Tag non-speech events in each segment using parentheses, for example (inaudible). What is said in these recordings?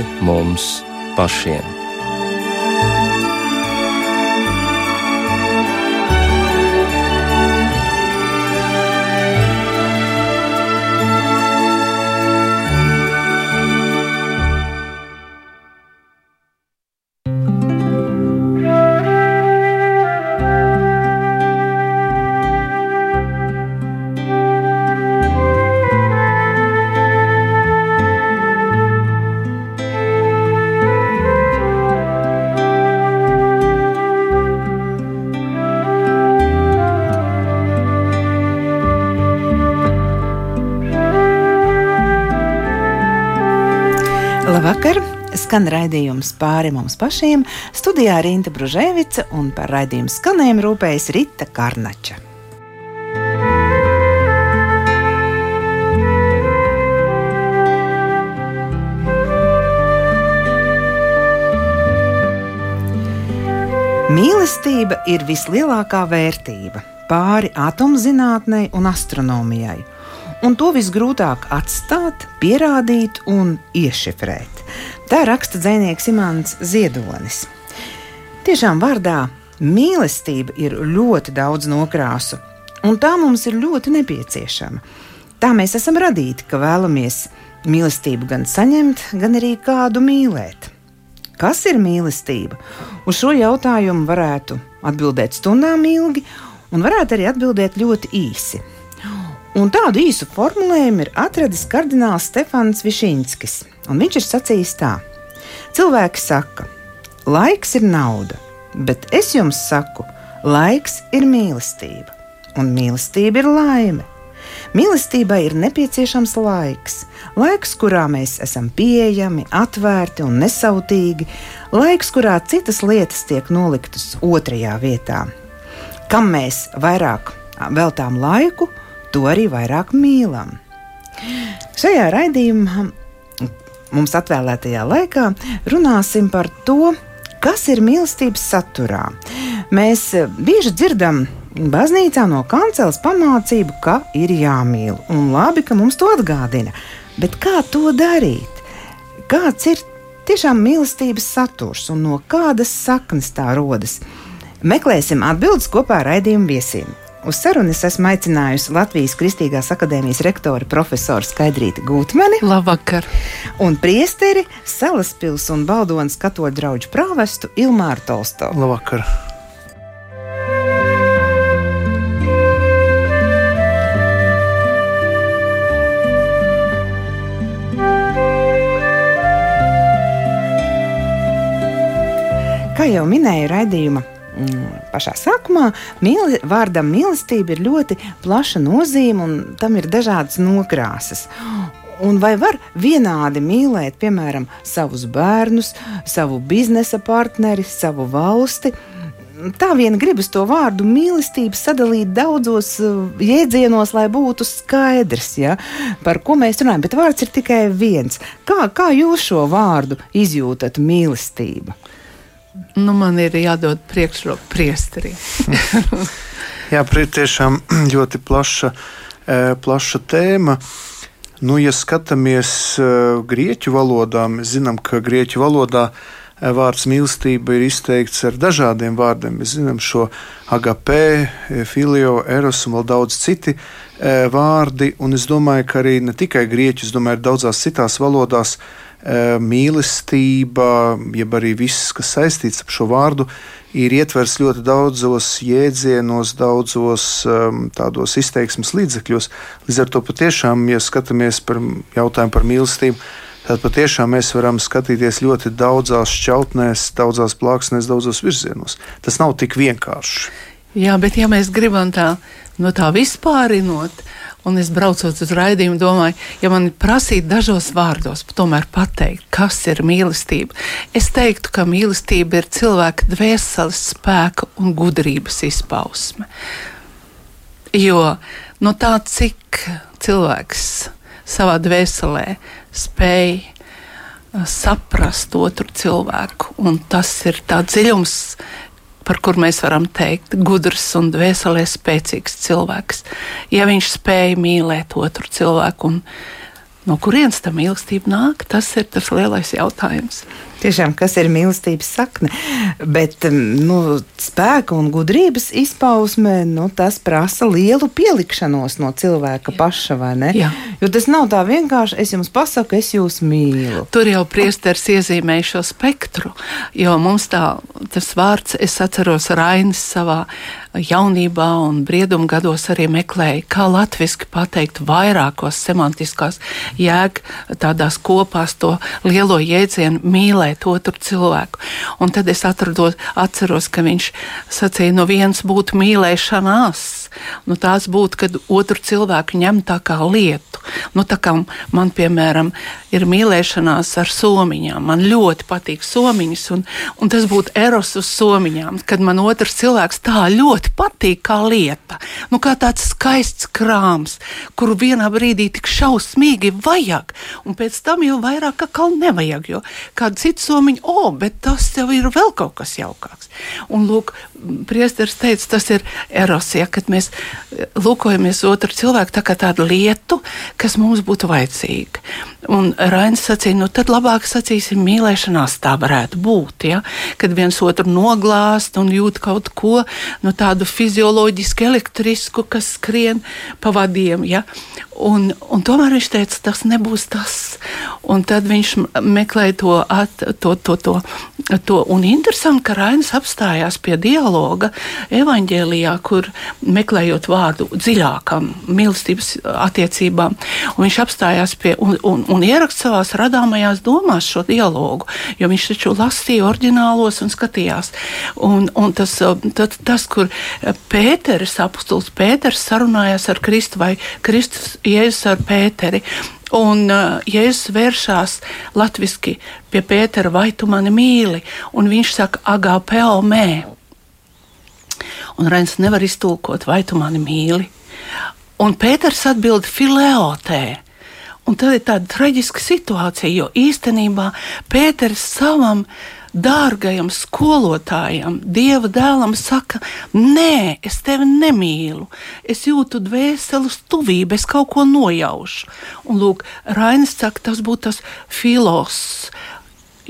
pāri mums pašiem. Skan raidījums pāri mums pašiem. Studijā Rīta Bružēvica un par raidījumu skanējumu rūpējas Rita Karnača. Mīlestība ir vislielākā vērtība pāri atomzinātnei un astronomijai, un to visgrūtāk atstāt, pierādīt un iešifrēt. Tā raksta dzinieks Imants Ziedonis. Tiešām vārdā mīlestība ir ļoti daudz nokrāsu, un tā mums ir ļoti nepieciešama. Tā mēs esam radīti, ka vēlamies mīlestību gan saņemt, gan arī kādu mīlēt. Kas ir mīlestība? Uz šo jautājumu varētu atbildēt stundām ilgi, un varētu arī atbildēt ļoti īsi. Un tādu īsu formulējumu ir atradis kardināls Stefans Višinskis un viņš ir sacījis tā: Cilvēki saka, laiks ir nauda, bet es jums saku, laiks ir mīlestība, un mīlestība ir laime. Mīlestībai ir nepieciešams laiks, laiks, kurā mēs esam pieejami, atvērti un nesautīgi, laiks, kurā citas lietas tiek noliktas otrajā vietā. Kam mēs vairāk veltām laiku, to arī vairāk mīlam. Šajā raidījumā mums atvēlētajā laikā runāsim par to, kas ir mīlestības saturā. Mēs eh, bieži dzirdam baznīcā no kanceles pamācību, ka ir jāmīl, un labi, ka mums to atgādina. Bet kā to darīt? Kāds ir tiešām mīlestības saturs un no kādas saknes tā rodas? Meklēsim atbildes kopā ar raidījumu viesiem. Uz sarunu es esmu aicinājusi Latvijas Kristīgās akadēmijas rektoru profesoru Skaidrīti Gūtmani. Labvakar! Un priesteri Salaspils un Baldonas katoļu draugu prāvestu Ilmāru Tolsto. Labvakar! Kā jau minēju raidījuma pašā sākumā mīli, vārdam mīlestība ir ļoti plaša nozīme un tam ir dažādas nokrāsas. Un vai var vienādi mīlēt, piemēram, savus bērnus, savu biznesa partneri, savu valsti? Tā vien gribas to vārdu mīlestību sadalīt daudzos uh, jēdzienos, lai būtu skaidrs, ja, par ko mēs runājam. Bet vārds ir tikai viens. Kā, kā jūs šo vārdu izjūtat mīlestību? Nu, man ir jādod priekšroka priesterim. (laughs) Jā, tiešām (clears throat) ļoti plaša, e, plaša tēma. Nu, ja skatāmies e, grieķu valodā, mēs zinām, ka grieķu valodā e, vārds mīlestība ir izteikts ar dažādiem vārdiem. Mēs zinām šo agapē, filio, eros un vēl daudz citi vārdi. Un es domāju, ka arī ne tikai grieķu, es domāju, arī daudzās citās valodās mīlestība, jeb arī viss, kas saistīts ar šo vārdu, ir ietvers ļoti daudzos jēdzienos, daudzos um, tādos izteiksmes līdzekļos. Līdz ar to patiešām, ja skatāmies par jautājumu par mīlestību, tad patiešām mēs varam skatīties ļoti daudzās šķautnēs, daudzās plāksnēs, daudzos virzienos. Tas nav tik vienkārši. Jā, bet ja mēs gribam tā no tā vispārinot, Un es braucot uz raidījumu, domāju, ja man prasītu dažos vārdos, tomēr pateikt, kas ir mīlestība, es teiktu, ka mīlestība ir cilvēka dvēseles spēka un gudrības izpausme. Jo no tā, cik cilvēks savā dvēselē spēj uh, saprast otru cilvēku, un tas ir tāds dziļums, par kur mēs varam teikt, gudrs un dvēselē spēcīgs cilvēks. Ja viņš spēja mīlēt otru cilvēku un No kurienes tā mīlestība nāk? Tas ir tas lielais jautājums. Tiešām, kas ir mīlestības sakne, bet nu, spēka un gudrības izpausme, nu, tas prasa lielu pielikšanos no cilvēka Jā. paša. Jo tas nav tā vienkārši, es jums pasaku, es jūs mīlu. Tur jau priesteris iezīmēja šo spektru, jo mums tā, tas vārds, es atceros Rainis savā jaunībā un brieduma gados arī meklēju, kā latviski pateikt vairākos semantiskās jēg tādās kopās to lielo jēdzienu mīlēt otru cilvēku. Un tad es atrados, atceros, ka viņš sacīja, no viens būtu mīlēšanās, nu tās būtu, kad otru cilvēku ņem tā kā lietu. Nu, tā kā man, piemēram, ir mīlēšanās ar somiņām, man ļoti patīk somiņas, un, un tas būtu eros uz somiņām, kad man otrs cilvēks tā ļoti patīk kā lieta. Nu, kā tāds skaists krāms, kuru vienā brīdī tik šausmīgi vajag, un pēc tam jau vairāk kā nevajag. Jo kāda cita somiņa, o, oh, bet tas jau ir vēl kaut kas jaukāks. Un, lūk, priesteris teica, tas ir erosija, kad mēs eh, lūkojamies otru cilvēku tā kā tādu lietu, kas mums būtu vajadzīga. Un Rainis sacīja, nu tad labāk sacīsim, mīlēšanās tā varētu būt, ja? kad viens otru noglāst un jūt kaut ko tā tādu fizioloģisku, elektrisku, kas skrien pa vadiem. Ja? Un, un tomēr viņš teica, tas nebūs tas. Un tad viņš meklēja to, at, to, to, to, to. Un interesanti, ka Rainis apstājās pie dialoga evaņģēlijā, kur meklējot vārdu dziļākam mīlestības attiecībām. Un viņš apstājās pie un, un, un ierakst savās radāmajās domās šo dialogu, jo viņš taču lasīja oriģinālos un skatījās. Un, un tas, tas, tas, kur Pēters, apustulis Pēters sarunājās ar Kristu vai Kristus Jēzus ar Pēteri. Un uh, Jēzus vēršās latviešu pie Pētera, vai tu mani mīli? Un viņš saka, agāpeo mē. Un Reins nevar iztulkot, vai tu mani mīli. Un Pēters atbild fileotē. Un tad ir tāda traģiska situācija, jo īstenībā Pēters savam dārgajam skolotājam, Dieva dēlam, saka, nē, es tevi nemīlu, es jūtu dvēseles tuvību, es kaut ko nojaušu. Un lūk, Rainis saka, tas būtu tas filos.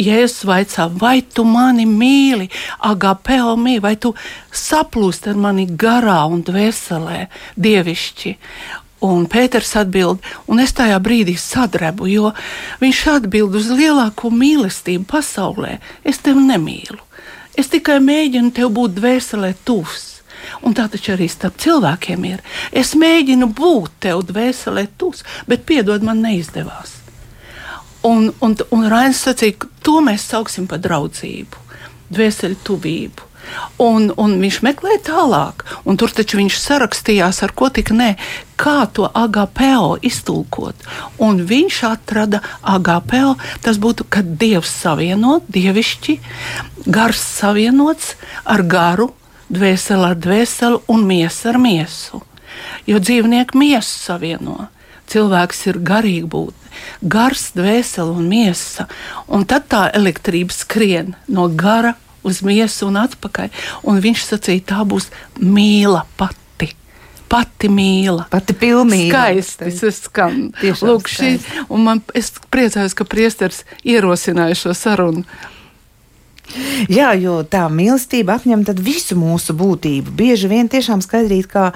Jēzus vaicā, vai tu mani mīli, agapeo mī, vai tu saplūst ar mani garā un dvēselē, dievišķi. Un Pēters atbild, un es tajā brīdī sadrebu, jo viņš atbild uz lielāko mīlestību pasaulē. Es tevi nemīlu. Es tikai mēģinu tev būt dvēselē tuvs. Un tā taču arī starp cilvēkiem ir. Es mēģinu būt tev dvēselē tuvs, bet piedod man neizdevās. Un, un, un Rainis sacīja, to mēs sauksim par draudzību, dvēseli tuvību. Un, un viņš meklēja tālāk, un tur taču viņš sarakstījās ar ko tik ne, kā to agapeo iztulkot. Un viņš atrada agapeo, tas būtu, kad dievs savienot, dievišķi, gars savienots ar garu, dvēseli ar dvēseli un miesu ar miesu. Jo dzīvnieki miesu savieno. Cilvēks ir garīgi būt, gars, dvēsele un miesa. Un tad tā elektrība skrien no gara uz miesu un atpakaļ. Un viņš sacīja, tā būs mīla pati. Pati mīla. Pati pilnīga. Skaisti. Tas skan. Lūk, šī, un man, es priecājos, ka priesteris ierosināja šo sarunu Jā, jo tā mīlestība apņem visu mūsu būtību. Bieži vien tiešām skaidrīt, kā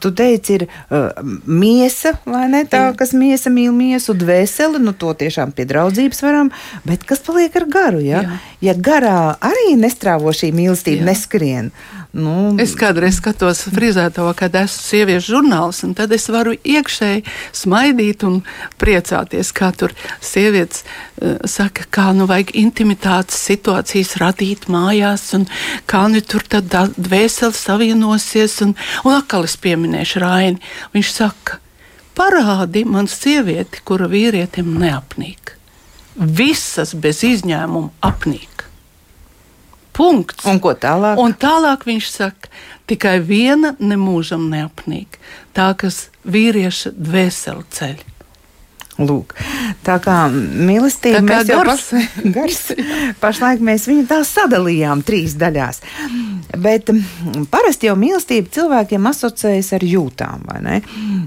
tu teici, ir uh, miesa, vai ne tā, kas miesa mīl miesu, dvēseli, nu to tiešām pie draudzības varam, bet kas paliek ar garu, ja? Jā. Ja garā arī nestrāvo šī mīlestība, Jā. neskrien, Nu, es kādreiz skatos frizēto, kad esmu sieviešu žurnāls, un tad es varu iekšēji smaidīt un priecāties, kā tur sievietes uh, saka, kā nu vajag intimitātes situācijas radīt mājās, un kā nu tur tad dvēseli savienosies, un, un atkal es pieminēšu Raini. Viņš saka, parādi man sievieti, kura vīrietim neapnīk. Visas bez izņēmuma apnīk. Punkts. Un ko tālāk? Un tālāk viņš saka, tikai viena nemūžam neapnīk. Tā, kas vīrieša dvēseli ceļ. Lūk, tā kā mīlestība Tā kā gars. pas, (laughs) gars, pašlaik mēs viņu tā sadalījām trīs daļās. Bet mm, parasti jau mīlestība cilvēkiem asociējas ar jūtām, vai ne?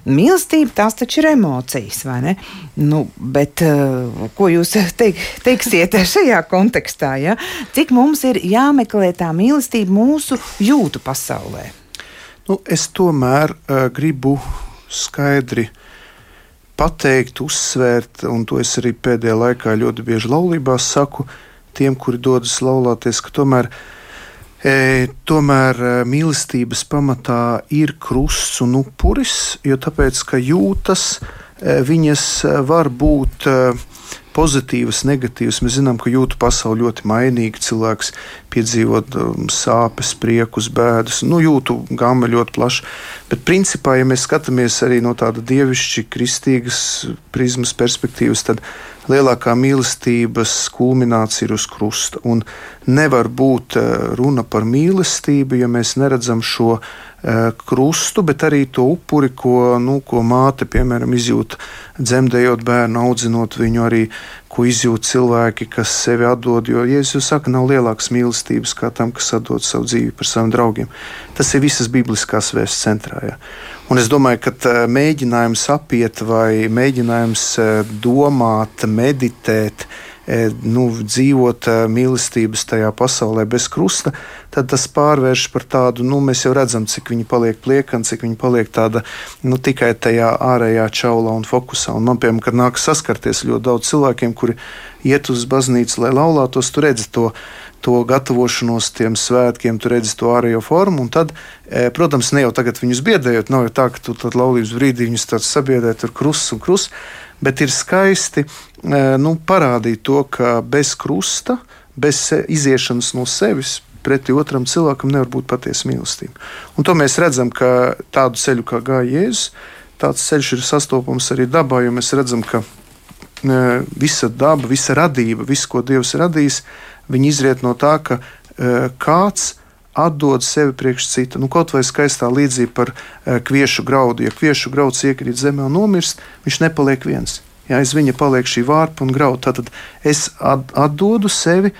Mīlestība tās taču ir emocijas, vai ne? Nu, bet uh, ko jūs (laughs) teik, teiksiet (laughs) šajā kontekstā, ja? Cik mums ir jāmeklē tā mīlestība mūsu jūtu pasaulē? Nu, es tomēr uh, gribu skaidri pateikt, uzsvērt, un to es arī pēdējā laikā ļoti bieži laulībās saku tiem, kuri dodas laulāties, ka tomēr, e, tomēr e, mīlestības pamatā ir krusts un upuris, jo tāpēc, ka jūtas, e, viņas e, var būt. E, pozitīvas, negatīvas. Mēs zinām, ka jūtu pasauli ļoti mainīgi. Cilvēks piedzīvo um, sāpes, priekus, bēdas. Nu, jūtu gama ļoti plaša. Bet, principā, ja mēs skatāmies arī no tāda dievišķi kristīgas prizmas perspektīvas, tad lielākā mīlestības kulminācija ir uz krusta. Un nevar būt uh, runa par mīlestību, ja mēs neredzam šo uh, krustu, bet arī to upuri, ko, nu, ko māte, piemēram, izjūta dzemdējot bērnu, audzinot viņu arī, ko izjūt cilvēki, kas sevi atdod. Jo Jēzus saka, nav lielākas mīlestības kā tam, kas atdod savu dzīvi par saviem draugiem. Tas ir visas bibliskās vēstures centrā. Ja. Un es domāju, ka uh, mēģinājums apiet vai mēģinājums uh, domāt, meditēt, nu, dzīvot e, mīlestības tajā pasaulē bez krusta, tad tas pārvērš par tādu, nu, mēs jau redzam, cik viņi paliek pliekani, cik viņi paliek tāda nu, tikai tajā ārējā čaulā un fokusā. Un man, piemēram, nākas saskarties ļoti daudz cilvēkiem, kuri iet uz baznīcu, lai laulātos, tu redzi to to gatavošanos tiem svētkiem, tu redzi to ārējo formu. Tad, e, protams, ne jau tagad viņus biedējot, nav jau tā, ka tu tad laulības brīdī viņus tāds sabiedrēt ar krustu un krustu, bet ir skaisti nu, parādīt to, ka bez krusta, bez iziešanas no sevis. Pretī otram cilvēkam nevar būt patiesa mīlestība. Un to mēs redzam, ka tādu ceļu kā gāja Jēzus, tāds ceļš ir sastopams arī dabā, jo mēs redzam, ka visa daba, visa radība, viss, ko Dievs ir radījis, viņi izriet no tā, ka kāds atdod sevi priekš cita. Nu, kaut vai skaistā līdzība par kviešu graudu. Ja kviešu grauds iekrīt zemē un nomirst, viņš nepaliek viens. Ja aiz viņa paliek šī vārpa un grauda, tad es atdodu sevi.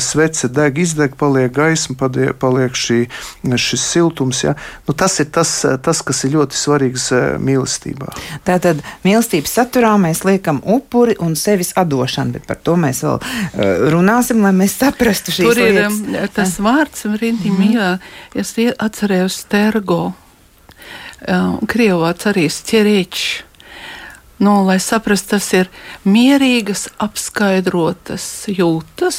Svece deg, izdeg, paliek gaisma, paliek, paliek šī, šis siltums. Ja? Nu, tas ir tas, tas, kas ir ļoti svarīgs eh, mīlestībā. Tātad mīlestības saturā mēs liekam upuri un sevis atdošanu, bet par to mēs vēl uh, runāsim, lai mēs saprastu šīs Tur ir lietas. um, tas vārds, Rinti, mm -hmm. mīlā, es atcerējos stergo. Krievāts arī stierēčs. Nu, lai saprastu, tas ir mierīgas, apskaidrotas jūtas,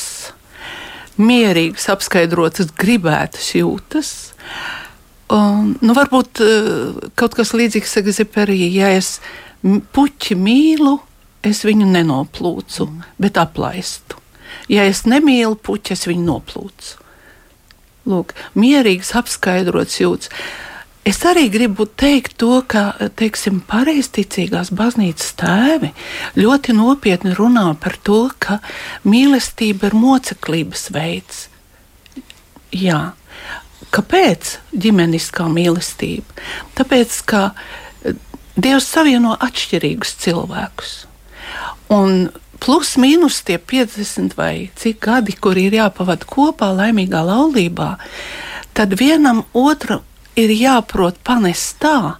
mierīgas, apskaidrotas, gribētas jūtas. Un, nu, varbūt eh, kaut kas līdzīgs Egziperija, ja es puķi mīlu, es viņu nenoplūcu, mm. bet aplaistu. Ja es nemīlu puķi, es viņu noplūcu. Lūk, mierīgs, apskaidrots jūtas. Es arī gribu teikt to, ka teiksim, pareizticīgās baznīcas tēvi ļoti nopietni runā par to, ka mīlestība ir moceklības veids. Jā. Kāpēc ģimeniskā mīlestība? Tāpēc, ka Dievs savieno atšķirīgus cilvēkus. Un plus mīnus tie 50 vai cik gadi, kur ir jāpavada kopā laimīgā laulībā, tad vienam otru ir jāprot panest tā,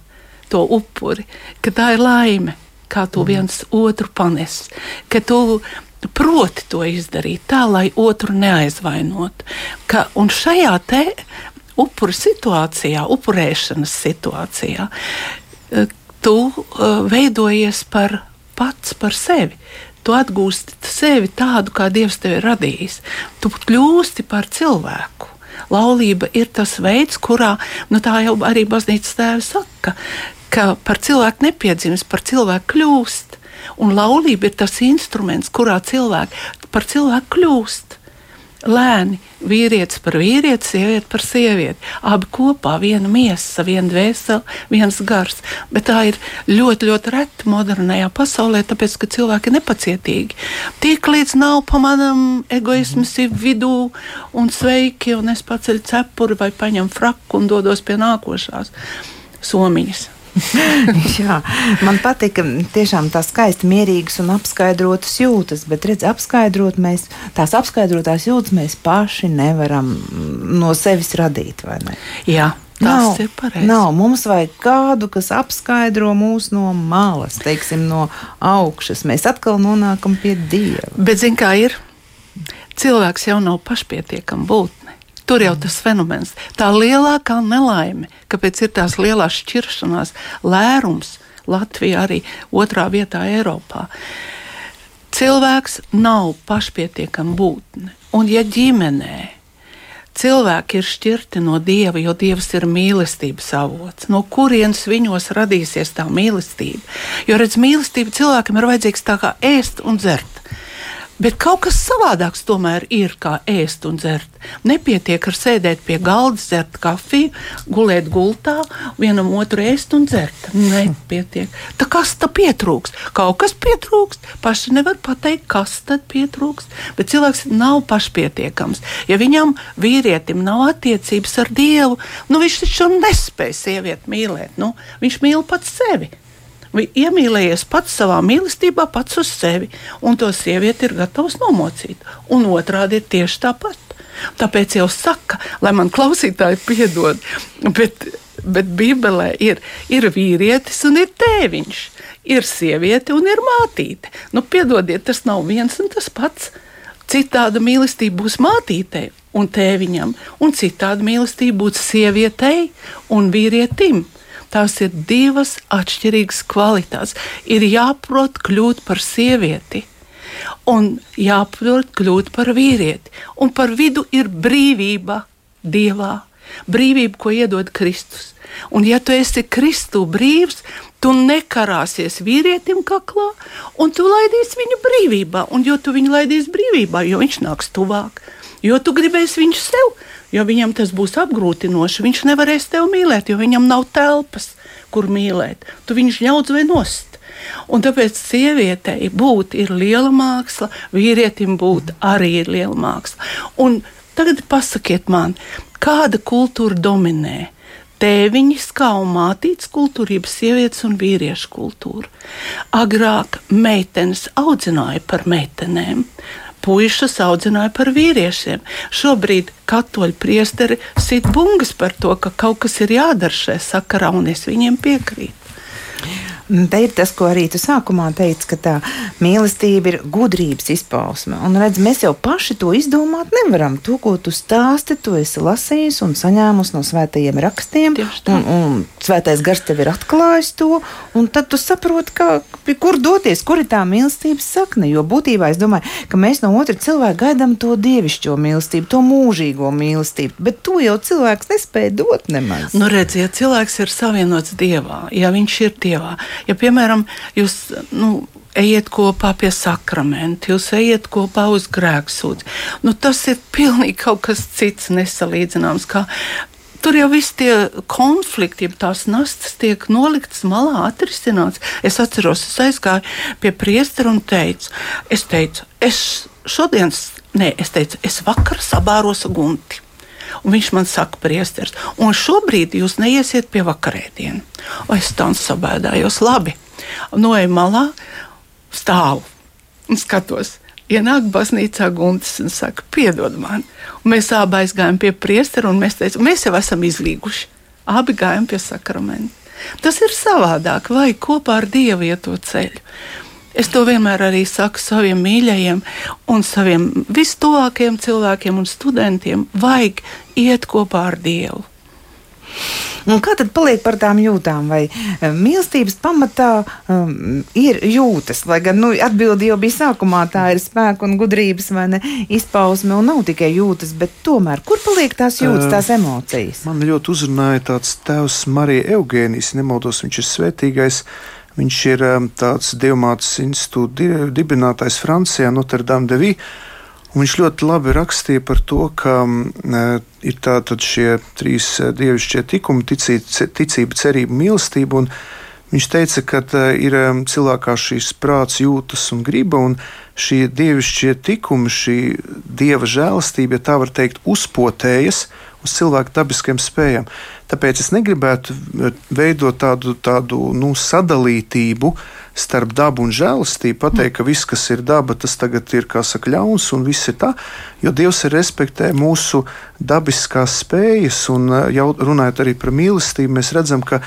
to upuri, ka tā ir laime, kā tu mm. viens otru panes, ka tu proti to izdarīt tā, lai otru neaizvainot. Ka, un šajā te upuru situācijā, upurēšanas situācijā, eh, tu uh, veidojies par pats par sevi. Tu atgūsti sevi tādu, kā Dievs tevi ir radījis. Tu kļūsti par cilvēku laulība ir tas veids, kurā nu, tā jau arī baznīcas tēvs saka, ka par cilvēku nepiedzimst, par cilvēku kļūst. Un laulība ir tas instruments, kurā cilvēki par cilvēku kļūst lēni vīrietis par vīrieti, sieviete par sievieti. Abi kopā, viena miesa, viena dvēsele, viens gars. Bet tā ir ļoti, ļoti reta modernajā pasaulē, tāpēc ka cilvēki ir nepacietīgi. Tik līdz nav pamanām egoisms ir vidū un sveiki, un es paceļu cepuri vai paņemu fraku un dodos pie nākošās somiņas. (laughs) Jā, man patika tiešām tā skaisti mierīgas un apskaidrotas jūtas, bet redz, apskaidrot mēs, tās apskaidrotās jūtas mēs paši nevaram no sevis radīt, vai ne? Jā. Nav, Tas ir pareizi. nav. Mums vajag kādu, kas apskaidro mūs no malas, teiksim, no augšas. Mēs atkal nonākam pie dieva. Bet, zin kā ir? Cilvēks jau nav pašpietiekama būtne. Tur jau tas fenomens, tā lielākā nelaime, kāpēc ir tās lielās šķiršanās, lērums Latvijā arī otrā vietā Eiropā. Cilvēks nav pašpietiekama būtne, un ja ģimenē cilvēki ir šķirti no dieva, jo dievs ir mīlestības avots. No kurienes viņos radīsies tā mīlestība? Jo redz, mīlestība cilvēkam ir vajadzīgs tā kā ēst un dzert. Bet kaut kas savādāks tomēr ir kā ēst un dzert. Nepietiek ar sēdēt pie galda, dzert kafiju, gulēt gultā, vienam otru ēst un dzert. Nepietiek. Tā kas tam pietrūkst? Kaut kas pietrūkst. Paši nevar pateikt, kas tad pietrūkst. Bet cilvēks nav pašpietiekams. Ja viņam vīrietim nav attiecības ar Dievu, nu viņš taču nespēj sievieti mīlēt. Nu, viņš mīl pats sevi iemīlējies pats savā mīlestībā, pats uz sevi, un to sieviete ir gatavs nomocīt. Un otrādi ir tieši tāpat. Tāpēc jau saka, lai man klausītāji piedod, bet, bet Bībelē ir, ir vīrietis un ir tēviņš, ir sieviete un ir mātīte. Nu, piedodiet, tas nav viens un tas pats. Citāda mīlestība būs mātītei un tēviņam, un citāda mīlestība būs sievietei un vīrietim. Tās ir divas atšķirīgas kvalitātes. Ir jāprot kļūt par sievieti, un jāprot kļūt par vīrieti. Un par vidu ir brīvība Dievā. Brīvība, ko iedod Kristus. Un, ja tu esi Kristu brīvs, tu nekarāsies vīrietim kaklā, un tu laidīsi viņu brīvībā. Un, jo tu viņu laidīsi brīvībā, jo viņš nāks tuvāk, jo tu gribēsi viņu sev jo viņam tas būs apgrūtinoši. Viņš nevarēs tevi mīlēt, jo viņam nav telpas, kur mīlēt. Tu viņš ņaudz vai nost. Un tāpēc sievietei būt ir liela māksla, vīrietim būt arī ir liela māksla. Un tagad pasakiet man, kāda kultūra dominē? Tēviņiskā un mātītes kultūra, jeb sievietes un vīriešu kultūra. Agrāk meitenes audzināja par meitenēm, puikas audzināja par vīriešiem. Šobrīd katoļu priesteri sit bungas par to, ka kaut kas ir jādara šajā sakarā, un es viņiem piekrītu. Te ir tas, ko arī tu sākumā teici, ka tā mīlestība ir gudrības izpausme. Un redz, mēs jau paši to izdomāt nevaram. To, ko tu stāsti, tu esi lasījis un saņēmis no svētajiem rakstiem. Un, un svētais gars tev ir atklājis to, un tad tu saproti, ka, kur doties, kur ir tā mīlestības sakne. Jo būtībā es domāju, ka mēs no otra cilvēka gaidām to dievišķo mīlestību, to mūžīgo mīlestību, bet to jau cilvēks nespēja dot nemaz. Nu, redziet, cilvēks ir savienots dievā, ja viņš ir dievā. Ja, piemēram, jūs nu, ejiet kopā pie sakramenta, jūs ejiet kopā uz grēksūdzi, nu, tas ir pilnīgi kaut kas cits, nesalīdzināms. Tur jau viss tie konflikti, ja tās nastas tiek noliktas malā, atrisināts. Es atceros, es aizgāju pie priestera un teicu, es teicu, es šodien, nē, es teicu, es vakar sabāros gunti. Un viņš man saka, priesteris, un šobrīd jūs neiesiet pie vakarēdienu. O, es tā sabēdājos, labi. Noeju malā, stāvu un skatos. Ienāk baznīcā Guntis un saka, piedod man. Un mēs abi aizgājām pie priestera un mēs teicām, mēs jau esam izlīguši. Abi gājām pie sakramenta. Tas ir savādāk, vai kopā ar Dievu iet to ceļu. Es to vienmēr arī saku saviem mīļajiem un saviem vistuvākajiem cilvēkiem un studentiem. Vajag iet kopā ar Dievu. Un kā tad paliek par tām jūtām? Vai eh, mīlestības pamatā um, ir jūtas? Lai gan nu, atbildi jau bija sākumā, tā ir spēka un gudrības ne, izpausme, un nav tikai jūtas, bet tomēr kur paliek tās jūtas, tās emocijas? Man ļoti uzrunāja tāds tēvs Marija Eugēnijas, nemaldos, viņš ir svētīgais. Viņš ir um, tāds dievmātes institūta dibinātājs Francijā, Notre Dame de Vie. Viņš ļoti labi rakstīja par to, ka uh, ir tātad šie trīs uh, dievišķie tikumi - ticība, ticība, cerība, mīlestība. Viņš teica, ka uh, ir um, cilvēkā šīs prāts, jūtas un griba, un šie dievišķie tikumi, šī dieva žēlastība, ja tā var teikt, uzpotējas uz cilvēku dabiskiem spējām. Tāpēc es negribētu veidot tādu, tādu nu, sadalītību starp dabu un žēlastību, pateikt, ka viss, kas ir daba, tas tagad ir saka, ļauns un viss ir tā, jo Dievs ir respektē mūsu dabiskās spējas, un jau runājot arī par mīlestību, mēs redzam, ka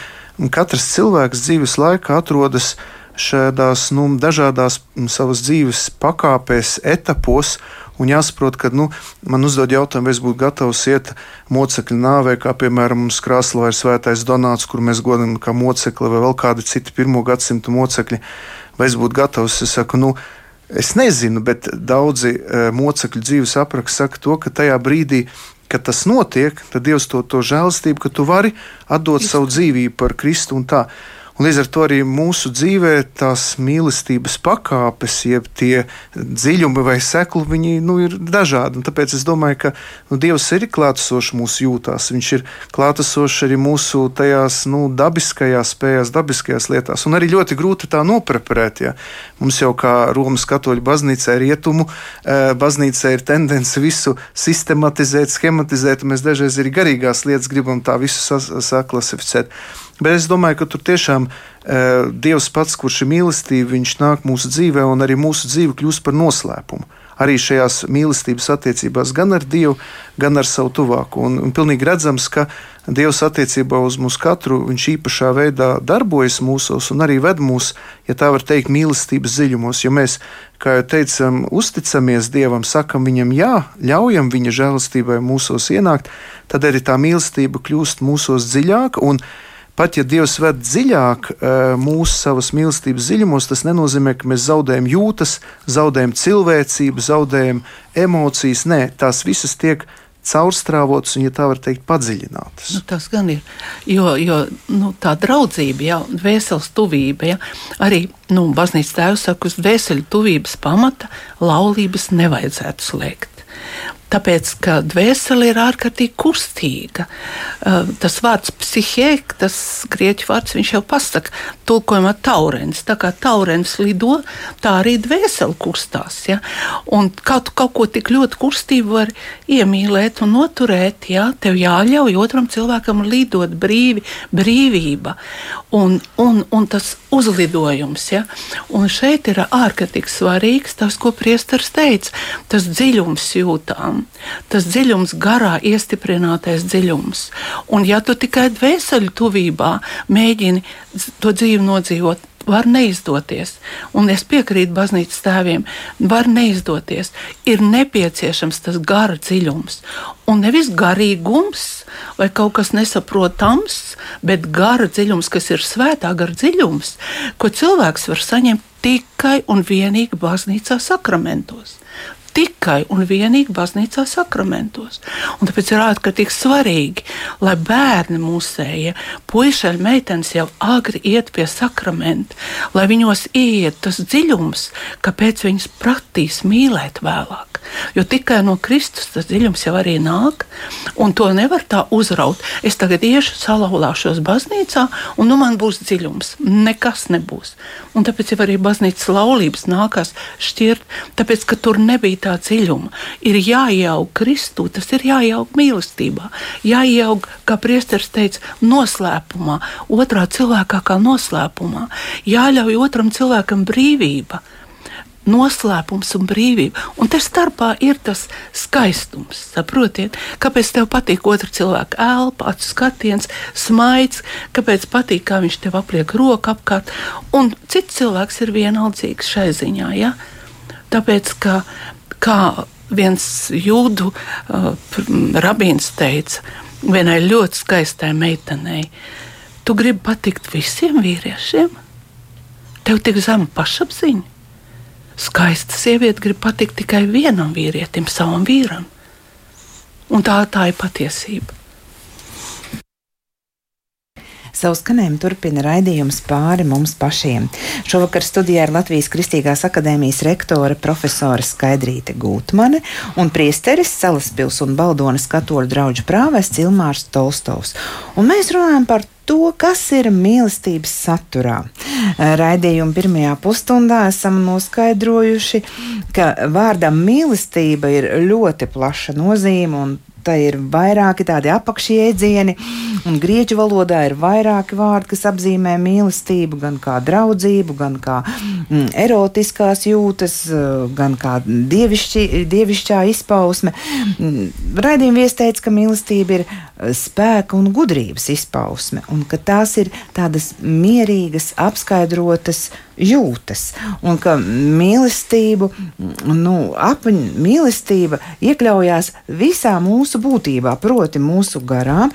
katrs cilvēks dzīves laikā atrodas šādās nu, dažādās savas dzīves pakāpēs, etapos, Un jāsaprot, ka nu, man uzdod jautājumu, vai es būtu gatavs iet mocekļu nāvē, kā piemēram mums Krāslā ir svētais Donāts, kur mēs godam kā mocekli, vai vēl kādi citi pirmo gadsimtu mocekļi. Vai es būtu gatavs? Es saku, nu, es nezinu, bet daudzi e, mocekļu dzīves apraksti saka to, ka tajā brīdī, kad tas notiek, tad Dievs to, to žēlastību, ka tu vari atdot savu dzīvību par Kristu un tā. Un līdz ar to arī mūsu dzīvē tās mīlestības pakāpes, jeb tie dziļumi vai sekli, viņi nu, ir dažādi. Un tāpēc es domāju, ka nu, Dievs ir klātesošs mūsu jūtās. Viņš ir klātesošs arī mūsu tajās nu, dabiskajās spējās, dabiskajās lietās. Un arī ļoti grūti tā nopreparēt. Ja. Mums jau kā Romas katoļu baznīcā ir rietumu, eh, baznīcā ir tendence visu sistematizēt, schematizēt, un mēs dažreiz arī garīgās lietas gribam tā visu saklasificēt. Bet es domāju, ka tur tiešām uh, Dievs pats, kurš ir mīlestība, viņš nāk mūsu dzīvē, un arī mūsu dzīve kļūst par noslēpumu. Arī šajās mīlestības attiecībās, gan ar Dievu, gan ar savu tuvāko. Un, un pilnīgi redzams, ka Dievs attiecībā uz mūsu katru viņš īpašā veidā darbojas mūsos un arī ved mūs, ja tā var teikt, mīlestības dziļumos. Jo mēs, kā jau teicām, uzticamies Dievam, sakam viņam jā, ļaujam viņa žēlastībai mūsos ienākt, tad arī tā mīlestība kļūst mūsos dziļāka Pat ja Dievs ved dziļāk eh, mūsu savas mīlestības dziļumos, tas nenozīmē, ka mēs zaudējam jūtas, zaudējam cilvēcību, zaudējam emocijas. Nē, tās visas tiek caurstrāvotas un, ja tā var teikt, padziļinātas. Nu, tas gan ir. Jo, jo nu, tā draudzība, ja, vēseles tuvība, ja, arī nu, baznīcas tēvs saka, uz vēseļu tuvības pamata laulības nevajadzētu slēgt. Tāpēc, ka dvēsele ir ārkārtīgi kustīga. Uh, tas vārds psihēk, tas grieķu vārds, viņš jau pasaka, tulkojumā taurens. Tā kā taurens lido, tā arī dvēsele kustās. Ja? Un kaut, kaut ko tik ļoti kustību var iemīlēt un noturēt, ja tev jāļauj otram cilvēkam lidot brīvi, brīvība un, un, un tas uzlidojums. Ja? Un šeit ir ārkārtīgi svarīgs tas, ko priesteris teica, tas dziļums jūtām dziļumam, tas dziļums garā iestiprinātais dziļums. Un ja tu tikai dvēseli tuvībā mēģini to dzīvi nodzīvot, var neizdoties. Un es piekrītu baznīcas tēviem, var neizdoties. Ir nepieciešams tas gara dziļums. Un nevis garīgums vai kaut kas nesaprotams, bet gara dziļums, kas ir svētā gara dziļums, ko cilvēks var saņemt tikai un vienīgi baznīcā sakramentos tikai un vienīgi baznīcā sakramentos. Un tāpēc ir ārkārtīgi svarīgi, lai bērni mūsējie, puiši, meitenes jau agri iet pie sakramenta, lai viņos ieiet tas dziļums, kāpēc viņus pratīs mīlēt vēlāk. Jo tikai no Kristus tas dziļums jau arī nāk, un to nevar tā uzraut. Es tagad iešu, salauzāšos baznīcā, un nu man būs dziļums. Nekas nebūs. Un tāpēc jau arī baznīcas laulības nākās šķirt, tāpēc ka tur nebija tā dziļuma. Ir jāieaug Kristū, tas ir jāieaug mīlestībā, jāieaug, kā priesteris teica, noslēpumā, otrā cilvēkā kā noslēpumā, jāļauj otram cilvēkam brīvība noslēpums un brīvība. Un te starpā ir tas skaistums. Saprotiet, kāpēc tev patīk otra cilvēka elpa, acu skatiens, smaids, kāpēc patīk, kā viņš tev apliek roku apkārt. Un cits cilvēks ir vienaldzīgs šai ziņā. Ja? Tāpēc, ka kā viens jūdu uh, rabīns teica, vienai ļoti skaistai meitenei, tu gribi patikt visiem vīriešiem? Tev tik zema pašapziņa skaista sieviete grib patikt tikai vienam vīrietim, savam vīram. Un tā, tā ir patiesība. Savu skanējumu turpina raidījums pāri mums pašiem. Šovakar studijā ir Latvijas Kristīgās akadēmijas rektore profesora Skaidrīte Gūtmane un priesteris Salaspils un Baldonas katoļu draugu prāvēs Cilmārs Tolstovs. Un mēs runājam par to, kas ir mīlestības saturā. Raidījuma pirmajā pusstundā esam noskaidrojuši, ka vārdam mīlestība ir ļoti plaša nozīme un tā ir vairāki tādi apakšjēdzieni, un grieķu valodā ir vairāki vārdi, kas apzīmē mīlestību, gan kā draudzību, gan kā mm, erotiskās jūtas, gan kā dievišķi, dievišķā izpausme. Mm, Raidījuma vies teica, ka mīlestība ir spēka un gudrības izpausme, un ka tās ir tādas mierīgas, apskaidrotas jūtas, un ka mīlestību, nu, apaņ, mīlestība iekļaujās visā mūsu būtībā, proti mūsu garā.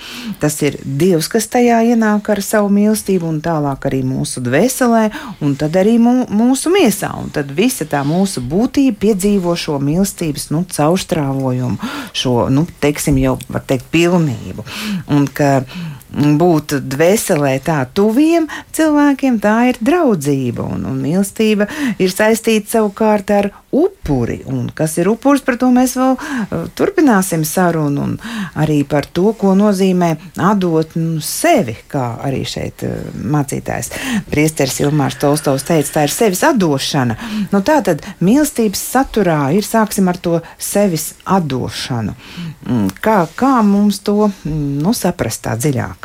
Tas ir Dievs, kas tajā ienāk ar savu mīlestību, un tālāk arī mūsu dvēselē, un tad arī mūsu miesā, un tad visa tā mūsu būtība piedzīvo šo mīlestības, nu, caurstrāvojumu, šo, nu, teiksim, jau var teikt, pilnību. Un ka būt dvēselē tā tuviem cilvēkiem, tā ir draudzība. Un, un mīlestība ir saistīta savukārt ar upuri. Un kas ir upuris, par to mēs vēl uh, turpināsim sarunu. Un arī par to, ko nozīmē atdot nu, sevi, kā arī šeit uh, mācītājs Priesteris Ilmārs Tolstovs teica, tā ir sevis atdošana. Nu, tā tad mīlestības saturā ir sāksim ar to sevis atdošanu. Mm, kā, kā mums to mm, nu, saprast tā dziļāk?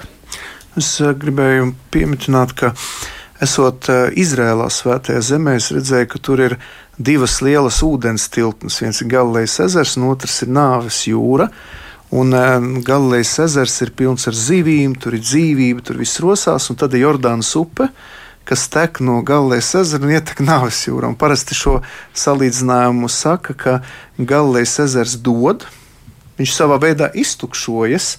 Es uh, gribēju pieminēt, ka esot uh, Izrēlā svētajā zemē, es redzēju, ka tur ir divas lielas ūdens tilpnes. Viens ir Galilejas ezers, un otrs ir Nāves jūra. Un um, Galilejas ezers ir pilns ar zivīm, tur ir dzīvība, tur viss rosās, un tad ir Jordānas upe, kas tek no Galilejas ezera un ietek Nāves jūrā. Un parasti šo salīdzinājumu saka, ka Galilejas ezers dod, viņš savā veidā iztukšojas,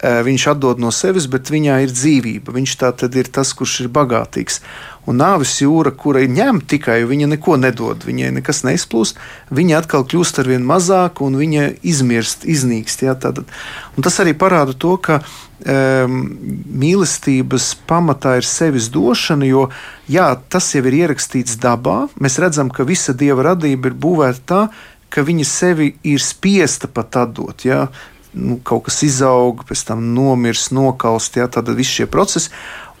viņš atdod no sevis, bet viņā ir dzīvība. Viņš tā tad ir tas, kurš ir bagātīgs. Un nāves jūra, kurai ņem tikai, viņa neko nedod, viņai nekas neizplūst, viņa atkal kļūst ar vien mazāk un viņa izmirst, iznīkst. Un tas arī parāda to, ka um, mīlestības pamatā ir sevis došana, jo jā, tas jau ir ierakstīts dabā. Mēs redzam, ka visa dieva radība ir būvēta tā, ka viņa sevi ir spiesta pat atdot. Ja? Nu, kaut kas izaug, pēc tam nomirst, nokalst, ja? tad visi šie procesi.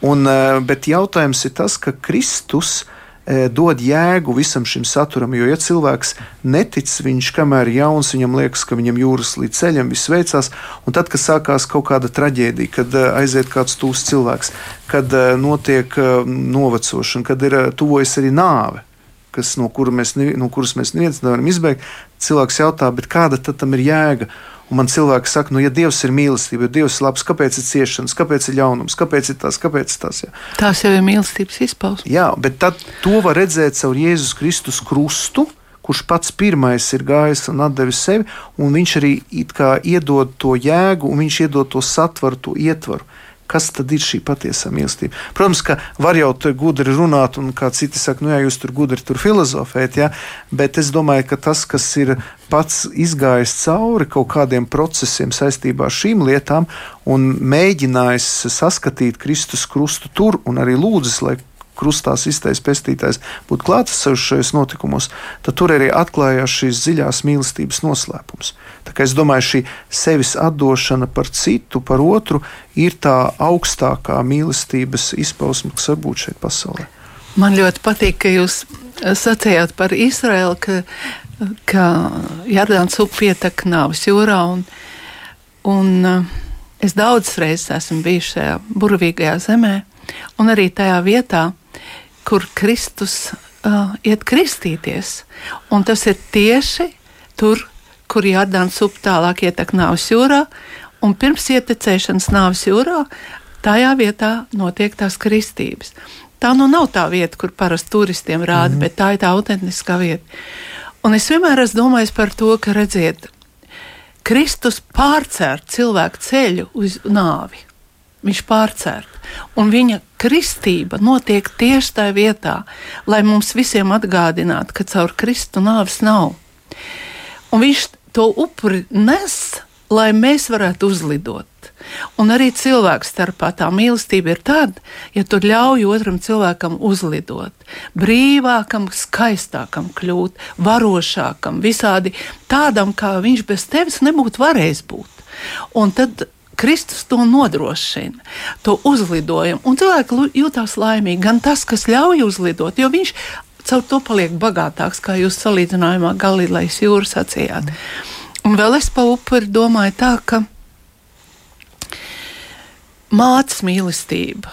Un, eh, bet jautājums ir tas, ka Kristus eh, dod jēgu visam šim saturam. Jo, ja cilvēks netic, viņš kamēr ir jauns, viņam liekas, ka viņam jūras līdz ceļam viss veicās, un tad, kad sākās kaut kāda traģēdija, kad eh, aiziet kāds tūs cilvēks, kad notiek novecošana, kad ir tuvojas arī nāve. Kas, no, kura mēs, no kuras mēs neviens nevaram izbeigt, cilvēks jautā, kāda tad tam ir jēga? Un man cilvēki saka, nu, ja Dievs ir mīlestība, ja Dievs ir labs, kāpēc ir ciešanas, kāpēc ir ļaunums, kāpēc ir tas, kāpēc tas? Jā. Tās jau ir mīlestības izpausme. Jā, bet tad to var redzēt caur Jēzus Kristus krustu, kurš pats pirmais ir gājis un devis sevi, un viņš arī iedod to jēgu, un viņš iedod to satvaru, to ietvaru kas tad ir šī patiesā mīlestība. Protams, ka var jau tur gudri runāt, un kā citi saka, nu jā, jūs tur gudri tur filozofēt, ja? bet es domāju, ka tas, kas ir pats izgājis cauri kaut kādiem procesiem saistībā ar šīm lietām un mēģinājis saskatīt Kristus krustu tur un arī lūdzis, lai krustā iztais pestītājs būtu klātesošs šajos notikumos, tad tur arī atklājās šīs dziļās mīlestības noslēpums. Tā kā es domāju, šī sevis atdošana par citu, par otru, ir tā augstākā mīlestības izpausme, kas var būt šeit pasaulē. Man ļoti patīk, ka jūs sacījāt par Izraēlu, ka, ka Jardāns upe pietek nāves jūrā. Un, un, uh, es daudzas reizes esmu bijis šajā burvīgajā zemē, un arī tajā vietā, kur Kristus uh, iet kristīties. Un tas ir tieši tur, kur Jādāns upe tālāk ietek nāves jūrā, un pirms ietekmēšanas nāves jūrā, tajā vietā notiek tās kristības. Tā nu nav tā vieta, kur parasti turistiem rāda, mm -hmm. bet tā ir tā autentiskā vieta. Un es vienmēr esmu domājis par to, ka redziet, Kristus pārcēr cilvēku ceļu uz nāvi. Viņš pārcēr. Un viņa kristība notiek tieši tajā vietā, lai mums visiem atgādinātu, ka caur Kristu nāves nav. Un viņš to upuri nes, lai mēs varētu uzlidot. Un arī cilvēku starpā tā mīlestība ir tāda, ja tu ļauj otram cilvēkam uzlidot, brīvākam, skaistākam kļūt, varošākam, visādi tādam, kā viņš bez tevis nebūtu varējis būt. Un tad Kristus to nodrošina, to uzlidojumu. Un cilvēki jūtas laimīgi. Gan tas, kas ļauj uzlidot, jo viņš caur to paliek bagātāks, kā jūs salīdzinājumā Galilejas jūras sacījāt. Un vēl es pa upuri domāju tā, ka mācas mīlestība.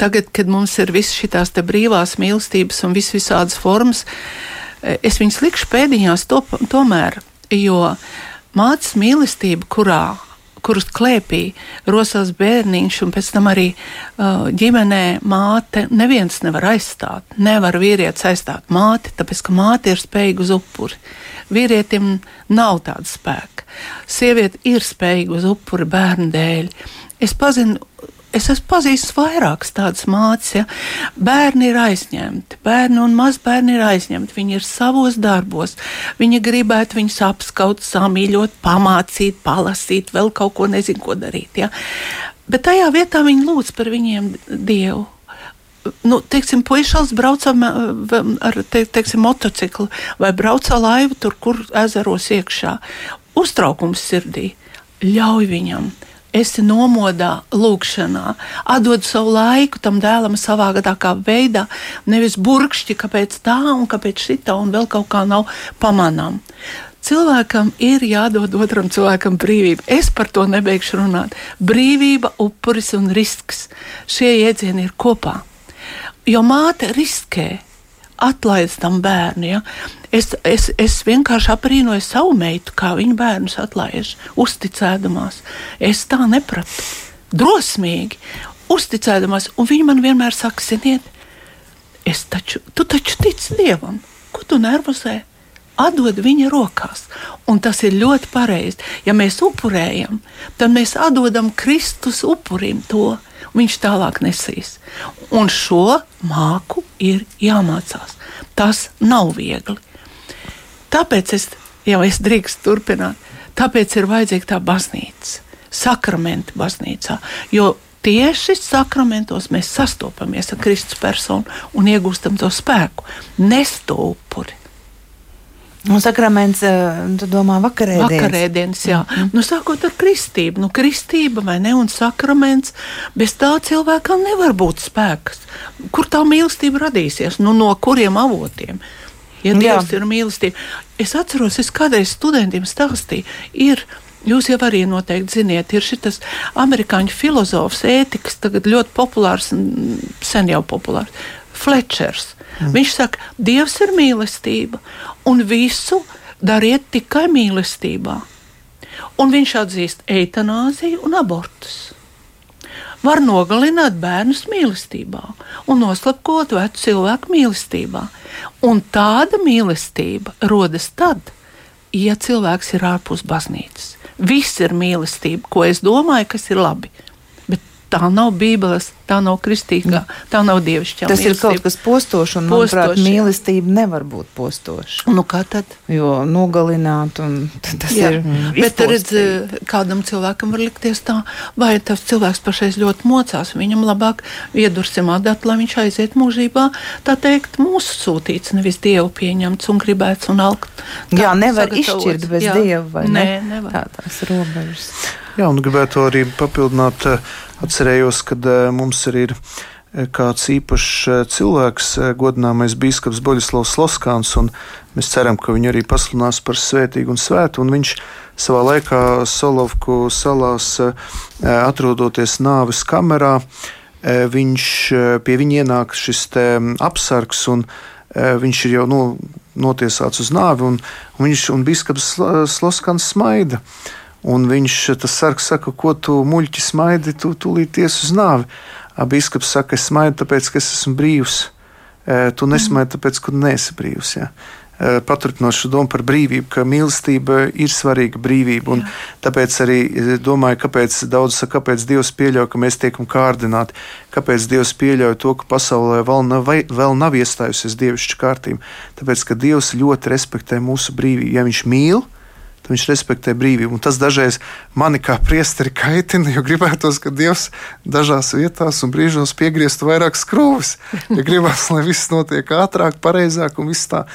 Tagad, kad mums ir visas šīs brīvās mīlestības un vis visādas formas, es viņas likšu pēdiņās to, tomēr, jo mācas mīlestība, kurā kurus klēpī rosās bērniņš, un pēc tam arī uh, ģimenē māte neviens nevar aizstāt. Nevar vīrietis aizstāt māti, tāpēc ka māte ir spējīga uz upuri. Vīrietim nav tāda spēka. Sieviete ir spējīga uz upuri bērnu dēļ. Es pazinu es esmu pazīstis vairākas tādas mācības. Ja? Bērni ir aizņemti, bērni un mazbērni ir aizņemti. Viņi ir savos darbos. Viņi gribētu viņus apskaut, samīļot, pamācīt, palasīt, vēl kaut ko nezinu, ko darīt. Ja? Bet tajā vietā viņi lūdz par viņiem Dievu. Nu, teiksim, puikas brauca ar te, teiksim, motociklu vai brauca laivu tur, kur ezeros iekšā. Uztraukums sirdī ļauj viņam esi nomodā, lūkšanā, atdod savu laiku tam dēlam savā gadākā veidā, nevis burkšķi, kāpēc tā un kāpēc šitā un vēl kaut kā nav pamanām. Cilvēkam ir jādod otram cilvēkam brīvība. Es par to nebeigšu runāt. Brīvība, upuris un risks. Šie jēdzieni ir kopā. Jo māte riskē atlaist tam bērnu. Ja? Es, es, es vienkārši aprīnoju savu meitu, kā viņa bērnus atlaiž, uzticēdamās. Es tā nepratu. Drosmīgi, uzticēdamās, un viņa man vienmēr saka, ziniet, es taču, tu taču tici Dievam, ko tu nervozē? Atdod viņa rokās, un tas ir ļoti pareizi. Ja mēs upurējam, tad mēs atdodam Kristus upurim to, viņš tālāk nesīs. Un šo māku ir jāmācās. Tas nav viegli. Tāpēc es, jau es drīkstu turpināt, tāpēc ir vajadzīga tā baznīca, sakramenta baznīcā. Jo tieši sakramentos mēs sastopamies ar Kristus personu un iegūstam to spēku, nest to upuri. Un sakraments, eh, tu domā, vakarēdienas? Vakarēdienas, jā. Mm. Nu, sākot ar kristību. Nu, kristība vai ne, un sakraments, bez tā cilvēkam nevar būt spēks. Kur tā mīlestība radīsies? Nu, no kuriem avotiem? Ja Dievs jā. ir mīlestība. Es atceros, es kādreiz studentiem stāstīju, ir Jūs jau arī noteikti ziniet, ir šis amerikāņu filozofs, ētikas, tagad ļoti populārs, sen jau populārs, Fletčers. Mm. Viņš saka, Dievs ir mīlestība, un visu dariet tikai mīlestībā. Un viņš atzīst eitanāziju un abortus. Var nogalināt bērnus mīlestībā un noslapkot vecu cilvēku mīlestībā. Un tāda mīlestība rodas tad, ja cilvēks ir ārpus baznīcas. Viss ir mīlestība, ko es domāju, kas ir labi tā nav Bībeles, tā nav kristīgā, tā nav dievišķā. Tas mīlestība. ir kaut kas postošs, un postoši, manuprāt, mīlestība nevar būt postoša. Nu, kā tad? Jo nogalināt, un tas Jā. ir. Mm, Bet redz, kādam cilvēkam var likties tā, vai tas cilvēks pašais ļoti mocās, viņam labāk iedursim adat, lai viņš aiziet mūžībā, tā teikt, mūsu sūtīts, nevis dievu pieņemts un gribēts un alkt. Tā, Jā, nevar izšķirt bez Jā. dieva, vai ne? Nē, nevar. Tā tās robežas. Jā, un gribētu arī papildināt, atcerējos, kad mums arī ir kāds īpašs cilvēks, godināmais biskups Boļislavs Loskāns, un mēs ceram, ka viņu arī pasludinās par svētīgu un svētu, un viņš savā laikā Solovku salās atrodoties nāves kamerā, viņš pie viņa ienāk šis apsargs, un viņš ir jau nu, notiesāts uz nāvi, un, un viņš un biskups Loskāns smaida. Un viņš tas sargs saka, ko tu muļķi smaidi, tu tūlīt ies uz nāvi. Bīskaps saka, es smaidu, tāpēc, ka es esmu brīvs. Tu nesmaidi, tāpēc, ka neesi brīvs. Ja? Paturpinot šo domu par brīvību, ka mīlestība ir svarīga brīvība. Tāpēc arī domāju, kāpēc daudz saka, kāpēc Dievs pieļauj, ka mēs tiekam kārdināti, kāpēc Dievs pieļauj to, ka pasaulē vēl nav, vēl nav iestājusies dievišķa kārtība. Tāpēc, ka Dievs ļoti respektē mūsu brīvību. Ja Viņš mīl, tad viņš respektē brīvību. Un tas dažreiz mani kā priesteri kaitina, jo gribētos, ka Dievs dažās vietās un brīžos piegrieztu vairāk skrūves. Ja (laughs) gribās, lai viss notiek ātrāk, pareizāk un viss tā.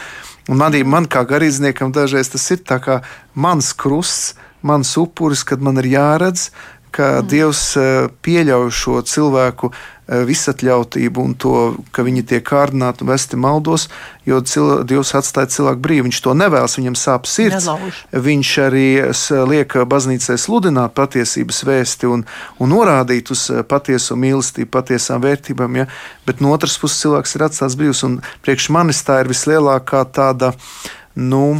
Un manī, man kā garīdzniekam dažreiz tas ir kā mans krusts, mans upuris, kad man ir jāredz, ka mm. Dievs eh, pieļauj šo cilvēku visatļautību un to, ka viņi tiek kārdināti un vesti maldos, jo cil, Dievs atstāja cilvēku brīvu. Viņš to nevēlas, viņam sāp sirds. Nelauž. Viņš arī liek baznīcai sludināt patiesības vēsti un, un norādīt uz patieso mīlestību, patiesām vērtībām. Ja? Bet no otras puses cilvēks ir atstāts brīvs un priekš manis tā ir vislielākā tāda, nu,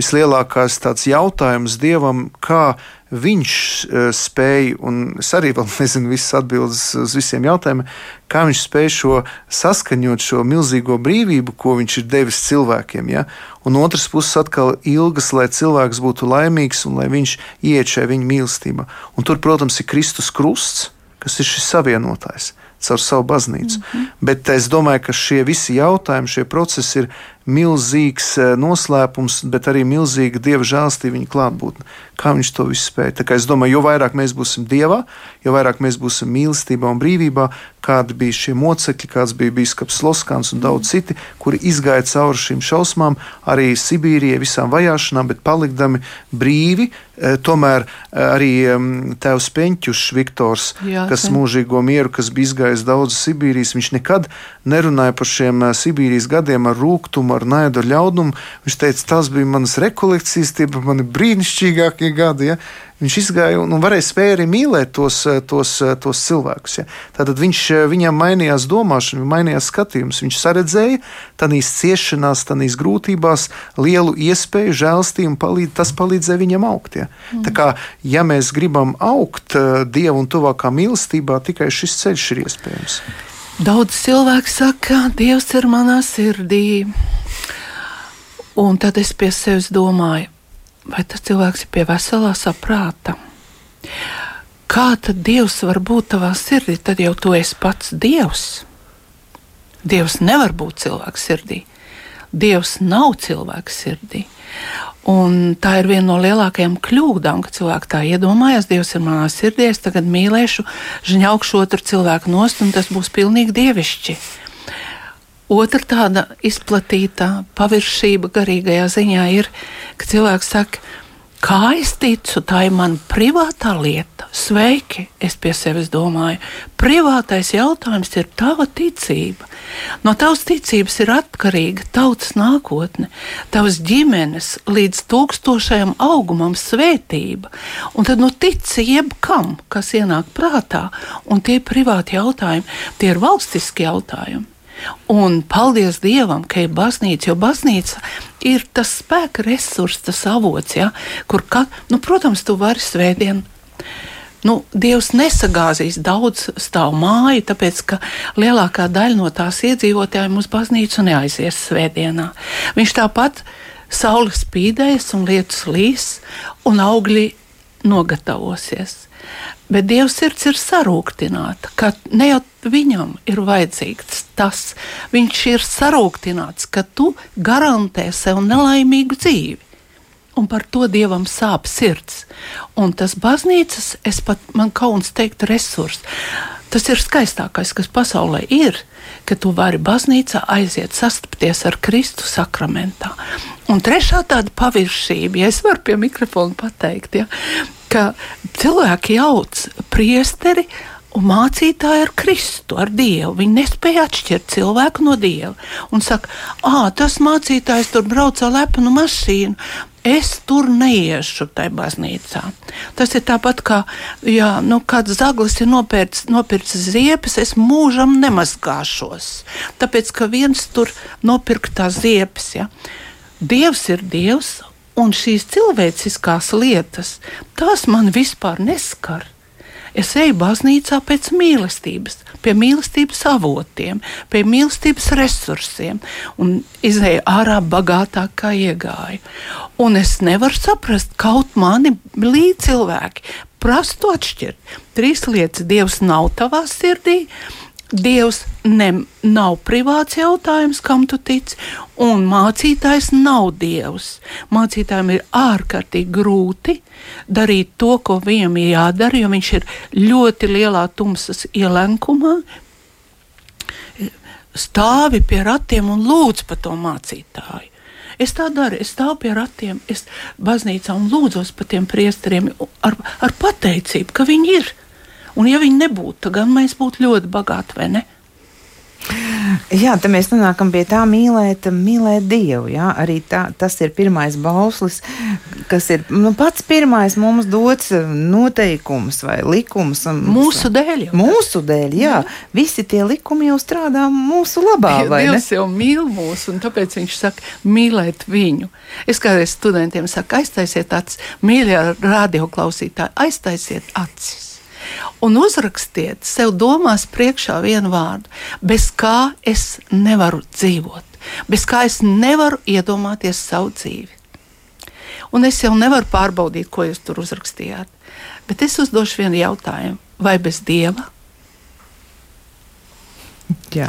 vislielākais jautājums Dievam, kā viņš uh, spēja, un es arī vēl (laughs) nezinu visas atbildes uz visiem jautājumiem, kā viņš spēja šo saskaņot, šo milzīgo brīvību, ko viņš ir devis cilvēkiem. Ja? Un otrs puses atkal ilgas, lai cilvēks būtu laimīgs un lai viņš iet šajā viņa mīlestībā. Un tur, protams, ir Kristus krusts, kas ir šis savienotājs caur savu baznīcu. Mm -hmm. Bet es domāju, ka šie visi jautājumi, šie procesi ir milzīgs eh, noslēpums, bet arī milzīga dieva žēlstība viņa klātbūtne. Kā viņš to visu spēja? Tā kā es domāju, jo vairāk mēs būsim dievā, jo vairāk mēs būsim mīlestībā un brīvībā, kādi bija šie mocekļi, kāds bija biskups Loskans un daudz citi, kuri izgāja cauri šīm šausmām, arī Sibīrijai, visām vajāšanām, bet palikdami brīvi. Eh, tomēr eh, arī tēvs Peņķušs, Viktors, Jā, kas mūžīgo mieru, kas bija izgājis daudzas Sibīrijas. Viņš nekad nerunāja par šiem Sibīrijas gadiem ar rūkumu, ar naidu, ar ļaunumu. Viņš teica, tas bija manas rekolekcijas, tie bija mani brīnišķīgākie gadi. Ja? Viņš izgāja un, un varēja spēja arī mīlēt tos, eh, tos, eh, tos cilvēkus. Ja? Tātad viņš, viņam mainījās domāšana, mainījās skatījums. Viņš saredzēja tādīs ciešanās, tādīs grūtībās lielu iespēju, žēlstību, palīd, tas palīdzēja viņam augt. Ja? Mm. Tā kā, ja mēs gribam augt Dievu un tuvākā mīlestībā, tikai šis ceļš ir iespējams. Daudz cilvēku saka, Dievs ir manā sirdī. Un tad es pie sevis domāju, vai tas cilvēks ir pie veselā saprāta. Kā tad Dievs var būt tavā sirdī? Tad jau tu esi pats Dievs. Dievs nevar būt cilvēka sirdī. Dievs nav cilvēka sirdī. Un tā ir viena no lielākajām kļūdām, ka cilvēki tā iedomājas, Dievs ir manā sirdī, es tagad mīlēšu, žņaukšu otru cilvēku nost, un tas būs pilnīgi dievišķi. Otra tāda izplatīta paviršība garīgajā ziņā ir, ka cilvēks saka, Kā es ticu, tā ir mana privātā lieta. Sveiki, es pie sevis domāju. Privātais jautājums ir tava ticība. No tavas ticības ir atkarīga tautas nākotne, tavas ģimenes līdz tūkstošajam augumam svētība. Un tad nu tici jebkam, kas ienāk prātā, un tie ir privāti jautājumi, tie ir valstiski jautājumi. Un paldies Dievam, ka ir baznīca, jo baznīca ir tas spēka resurs, tas avots, ja, kur, ka, nu, protams, tu vari svētdien. Nu, Dievs nesagāzīs daudz stāvu māju, tāpēc ka lielākā daļa no tās iedzīvotājiem uz baznīcu neaizies svētdienā. Viņš tāpat saule spīdēs un lietus līs, un augļi nogatavosies. Bet Dieva sirds ir sarūktināta, ka ne jau viņam ir vajadzīgs tas. Viņš ir sarūktināts, ka tu garantē sev nelaimīgu dzīvi. Un par to dievam sāp sirds. Un tas baznīcas, es pat man kauns teikt, resurs. Tas ir skaistākais, kas pasaulē ir, ka tu vari baznīcā aiziet sastapties ar Kristu sakramentā. Un trešā tāda paviršība, ja es varu pie mikrofona pateikt, ja, ka cilvēki jauc priesteri un mācītāji ar Kristu, ar Dievu. Viņi nespēja atšķirt cilvēku no Dieva. Un saka, ah, tas mācītājs tur brauc ar lepnu mašīnu. Es tur neiešu tajā baznīcā. Tas ir tāpat kā, ja nu, kāds zaglis ir nopircis, nopircis ziepes, es mūžam nemazgāšos. Tāpēc, ka viens tur nopirka tās ziepes. Ja. Dievs ir Dievs, Un šīs cilvēciskās lietas, tās man vispār neskar. Es eju baznīcā pēc mīlestības, pie mīlestības avotiem, pie mīlestības resursiem, un izēju ārā bagātāk kā iegāju. Un es nevaru saprast, kaut mani līdzi cilvēki prastu atšķirt. Trīs lietas - Dievs nav tavā sirdī, Dievs ne, nav privāts jautājums, kam tu tici, un mācītājs nav Dievs. Mācītājiem ir ārkārtīgi grūti darīt to, ko viņam ir jādara, jo viņš ir ļoti lielā tumsas ielenkumā. Stāvi pie ratiem un lūdz par to mācītāju. Es tā daru, es stāvu pie ratiem, es baznīcā un lūdzos par tiem priesteriem ar, ar pateicību, ka viņi ir Un ja viņi nebūtu, tad gan mēs būtu ļoti bagāti, vai ne? Jā, tad mēs nonākam pie tā mīlēt, mīlēt Dievu. Jā. Arī tā, tas ir pirmais bauslis, kas ir nu, pats pirmais mums dots noteikums vai likums. Mūsu dēļ. Mūsu dēļ, jā. jā. Visi tie likumi jau strādā mūsu labā. Dievs jau mīl mūs, un tāpēc viņš saka, mīlēt viņu. Es kādreiz studentiem saku, aiztaisiet acis, mīļie radioklausītāji, aiztaisiet acis un uzrakstiet sev domās priekšā vienu vārdu, bez kā es nevaru dzīvot, bez kā es nevaru iedomāties savu dzīvi. Un es jau nevaru pārbaudīt, ko jūs tur uzrakstījāt, bet es uzdošu vienu jautājumu, vai bez dieva? Jā.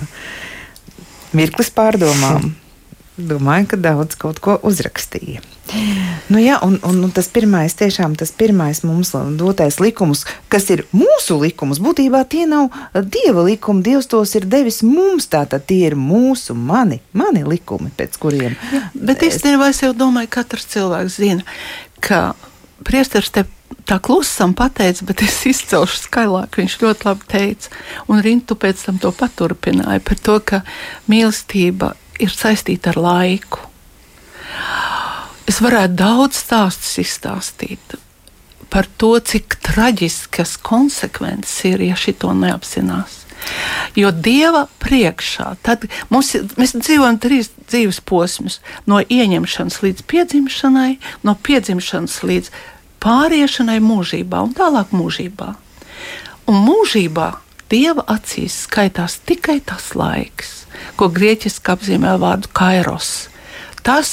Mirklis pārdomām. Domāju, ka daudz kaut ko uzrakstīja. Nu, jā, un, un, un tas pirmais, tiešām tas pirmais mums dotais likums, kas ir mūsu likums, būtībā tie nav dieva likumi. Dievs tos ir devis mums, tātad tie ir mūsu, mani, mani likumi, pēc kuriem. Jā, bet es... īstenībā es jau domāju, ka katrs cilvēks zina, ka priesteris te tā klusam pateica, bet es izcelšu skaļāk. Viņš ļoti labi teica, un Rintu pēc tam to paturpināja par to, ka mīlestība ir saistīta ar laiku. Es varētu daudz stāstus izstāstīt par to, cik traģiskas konsekvences ir, ja šī to neapzinās. Jo Dieva priekšā, mums, mēs dzīvojam trīs dzīves posmus - no ieņemšanas līdz piedzimšanai, no piedzimšanas līdz pāriešanai mūžībā un tālāk mūžībā. Un mūžībā Dieva acīs skaitās tikai tas laiks, ko grieķiski apzīmē vārdu kairos. Tas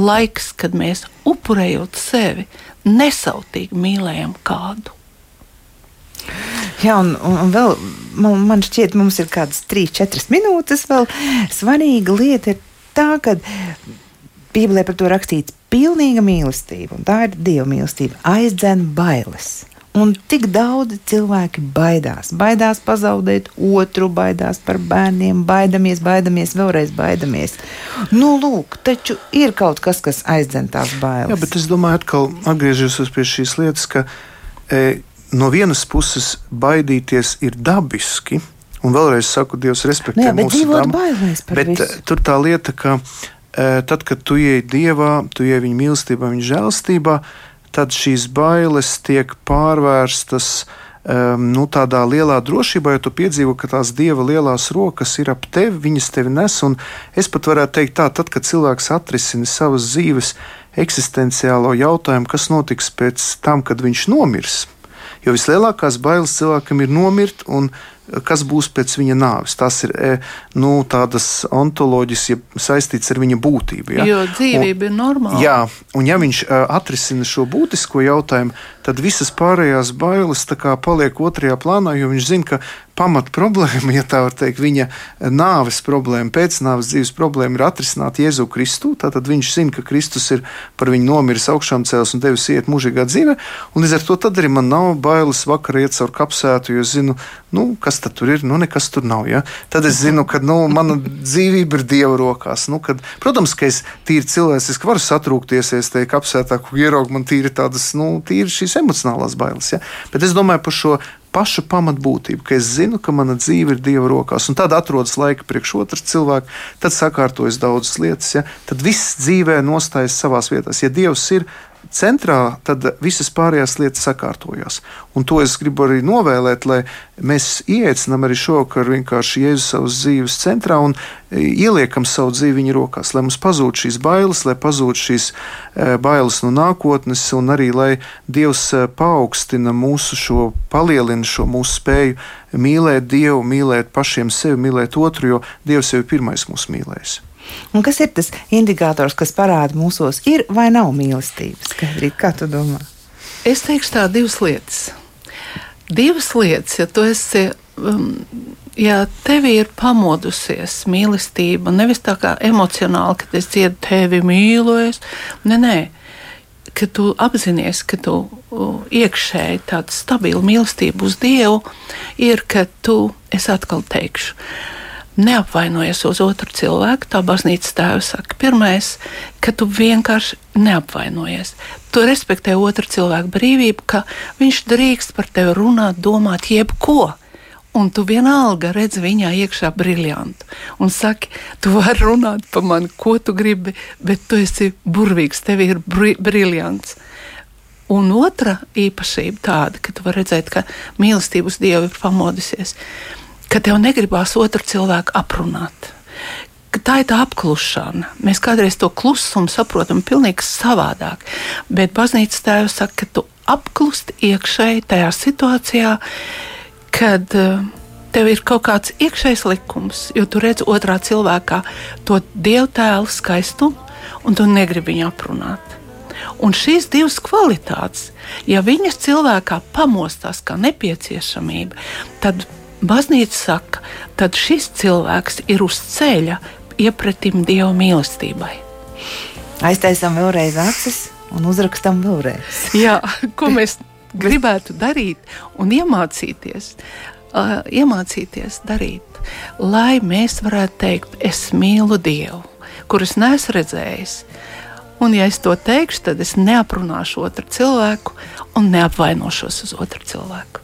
laiks, kad mēs upurējot sevi, nesautīgi mīlējam kādu. Jā, un, un, un vēl man, man šķiet, mums ir kādas 3-4 minūtes. Vēl svarīga lieta ir tā, ka Bībelē par to rakstīts pilnīga mīlestība, un tā ir dieva mīlestība, aizdzen bailes. Un tik daudz cilvēki baidās. Baidās pazaudēt otru, baidās par bērniem, baidamies, baidamies, vēlreiz baidamies. Nu, lūk, taču ir kaut kas, kas aizdzen tās bailes. Jā, bet es domāju, atkal atgriežos pie šīs lietas, ka e, no vienas puses baidīties ir dabiski. Un vēlreiz saku, Dievs respektē nu mūsu visu. E, tur tā lieta, ka e, tad, kad tu ieej Dievā, tu ieej viņa mīlestībā, viņa žēlstībā, tad šīs bailes tiek pārvērstas um, nu, tādā lielā drošībā, jo tu piedzīvo, ka tās dieva lielās rokas ir ap tevi, viņas tevi nes. Es pat varētu teikt, tā, tad, kad cilvēks atrisina savas dzīves eksistenciālo jautājumu, kas notiks pēc tam, kad viņš nomirs. Jo vislielākās bailes cilvēkam ir nomirt, un kas būs pēc viņa nāves. Tas ir e, nu, tādas ontoloģijas, ja saistīts ar viņa būtību. Ja? Jo dzīvība un, ir normāla. Jā, un ja viņš uh, atrisina šo būtisko jautājumu, tad visas pārējās bailes paliek otrajā plānā, jo viņš zina, ka pamat problēma, ja tā var teikt, viņa nāves problēma, pēcnāves dzīves problēma ir atrisināt Jēzu Kristu. Tātad viņš zina, ka Kristus ir par viņu nomiris augšām cēlis un devis iet mūžīgā dzīvē. Un līdz ar to arī man nav bailes vakarā iet caur kapsētu, jo zinu, nu, kas tur ir. Nu, nekas tur nav. Ja? Tad es zinu, ka nu, mana dzīvība ir Dieva rokās. Nu, kad, protams, ka es tīri cilvēciski varu satrūkties, ja es teiktu, kapsētā, kur ieraugu man tīri tādas, nu, tīri šīs emocionālās bailes. Ja? Bet es domāju par šo pašu pamatbūtību, ka es zinu, ka mana dzīve ir Dieva rokās, un tad atrodas laika priekš otrs cilvēks, tad sakārtojas daudzas lietas. Ja? Tad viss dzīvē nostājas savās vietās. Ja Dievs ir, centrā, tad visas pārējās lietas sakārtojās. Un to es gribu arī novēlēt, lai mēs ieicinām arī šovakar vienkārši Jēzu savas dzīves centrā un e, ieliekam savu dzīvi viņa rokās, lai mums pazūd šīs bailes, lai pazūd šīs e, bailes no nākotnes, un arī lai Dievs e, paaugstina mūsu šo, palielina šo mūsu spēju mīlēt Dievu, mīlēt pašiem sevi, mīlēt otru, jo Dievs jau ir pirmais mūsu mīlējis. Un kas ir tas indikators, kas parāda mūsos, ir vai nav mīlestības? Skaidrīt, kā tu domā? Es teikšu tā divas lietas. Divas lietas, ja tu esi. Um, ja tev ir pamodusies mīlestība, nevis tā kā emocionāli, ka es dziedu tevi mīlu, es, nē, nē, ka tu apzinājies, ka tu iekšēji tāda stabila mīlestība uz Dievu ir, ka tu, es atkal teikšu, neapvainojies uz otru cilvēku. Tā baznīcas tēvs saka, pirmais, ka tu vienkārši neapvainojies. Tu respektē otru cilvēku brīvību, ka viņš drīkst par tevi runāt, domāt, jebko. Un tu vienalga redzi viņā iekšā briljantu. Un saki, tu vari runāt par mani, ko tu gribi, bet tu esi burvīgs, tev ir bri briljants. Un otra īpašība tāda, ka tu vari redzēt, ka mīlestība uz Dievu ir pamodusies ka tev negribās otru cilvēku aprunāt. Tā ir tā apklušana. Mēs kādreiz to klusumu saprotam pavisam savādāk. Bet baznīcas tēvs saka, ka tu apklusti iekšēji tajā situācijā, kad uh, tev ir kaut kāds iekšējs likums, jo tu redz otrā cilvēkā to dievu tēlu skaistumu, un tu negribi viņu aprunāt. Un šīs divas kvalitātes, ja viņas cilvēkā pamostās kā nepieciešamība, tad baznīca saka, tad šis cilvēks ir uz ceļa iepratim Dieva mīlestībai. Aiztaisām vēlreiz acis un uzrakstam vēlreiz. (laughs) Jā, ko mēs gribētu darīt un iemācīties, uh, iemācīties darīt, lai mēs varētu teikt, es mīlu Dievu, kurus neesmu redzējis. Un, ja es to teikšu, tad es neaprunāšu otru cilvēku un neapvainošos uz otru cilvēku.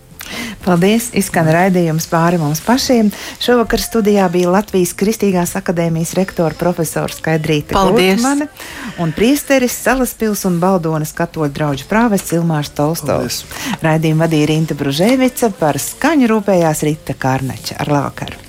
Paldies! Izskan raidījums pāri mums pašiem. Šovakar studijā bija Latvijas Kristīgās akadēmijas rektora profesors Skaidrīta Kultmane un priesteris Salaspils un Baldonas katoļu draugu prāvests Ilmārs Tolstovs. Raidījumu vadīja Rinta Bružēvica, par skaņu rūpējās Rita Kārneča ar Lākaru.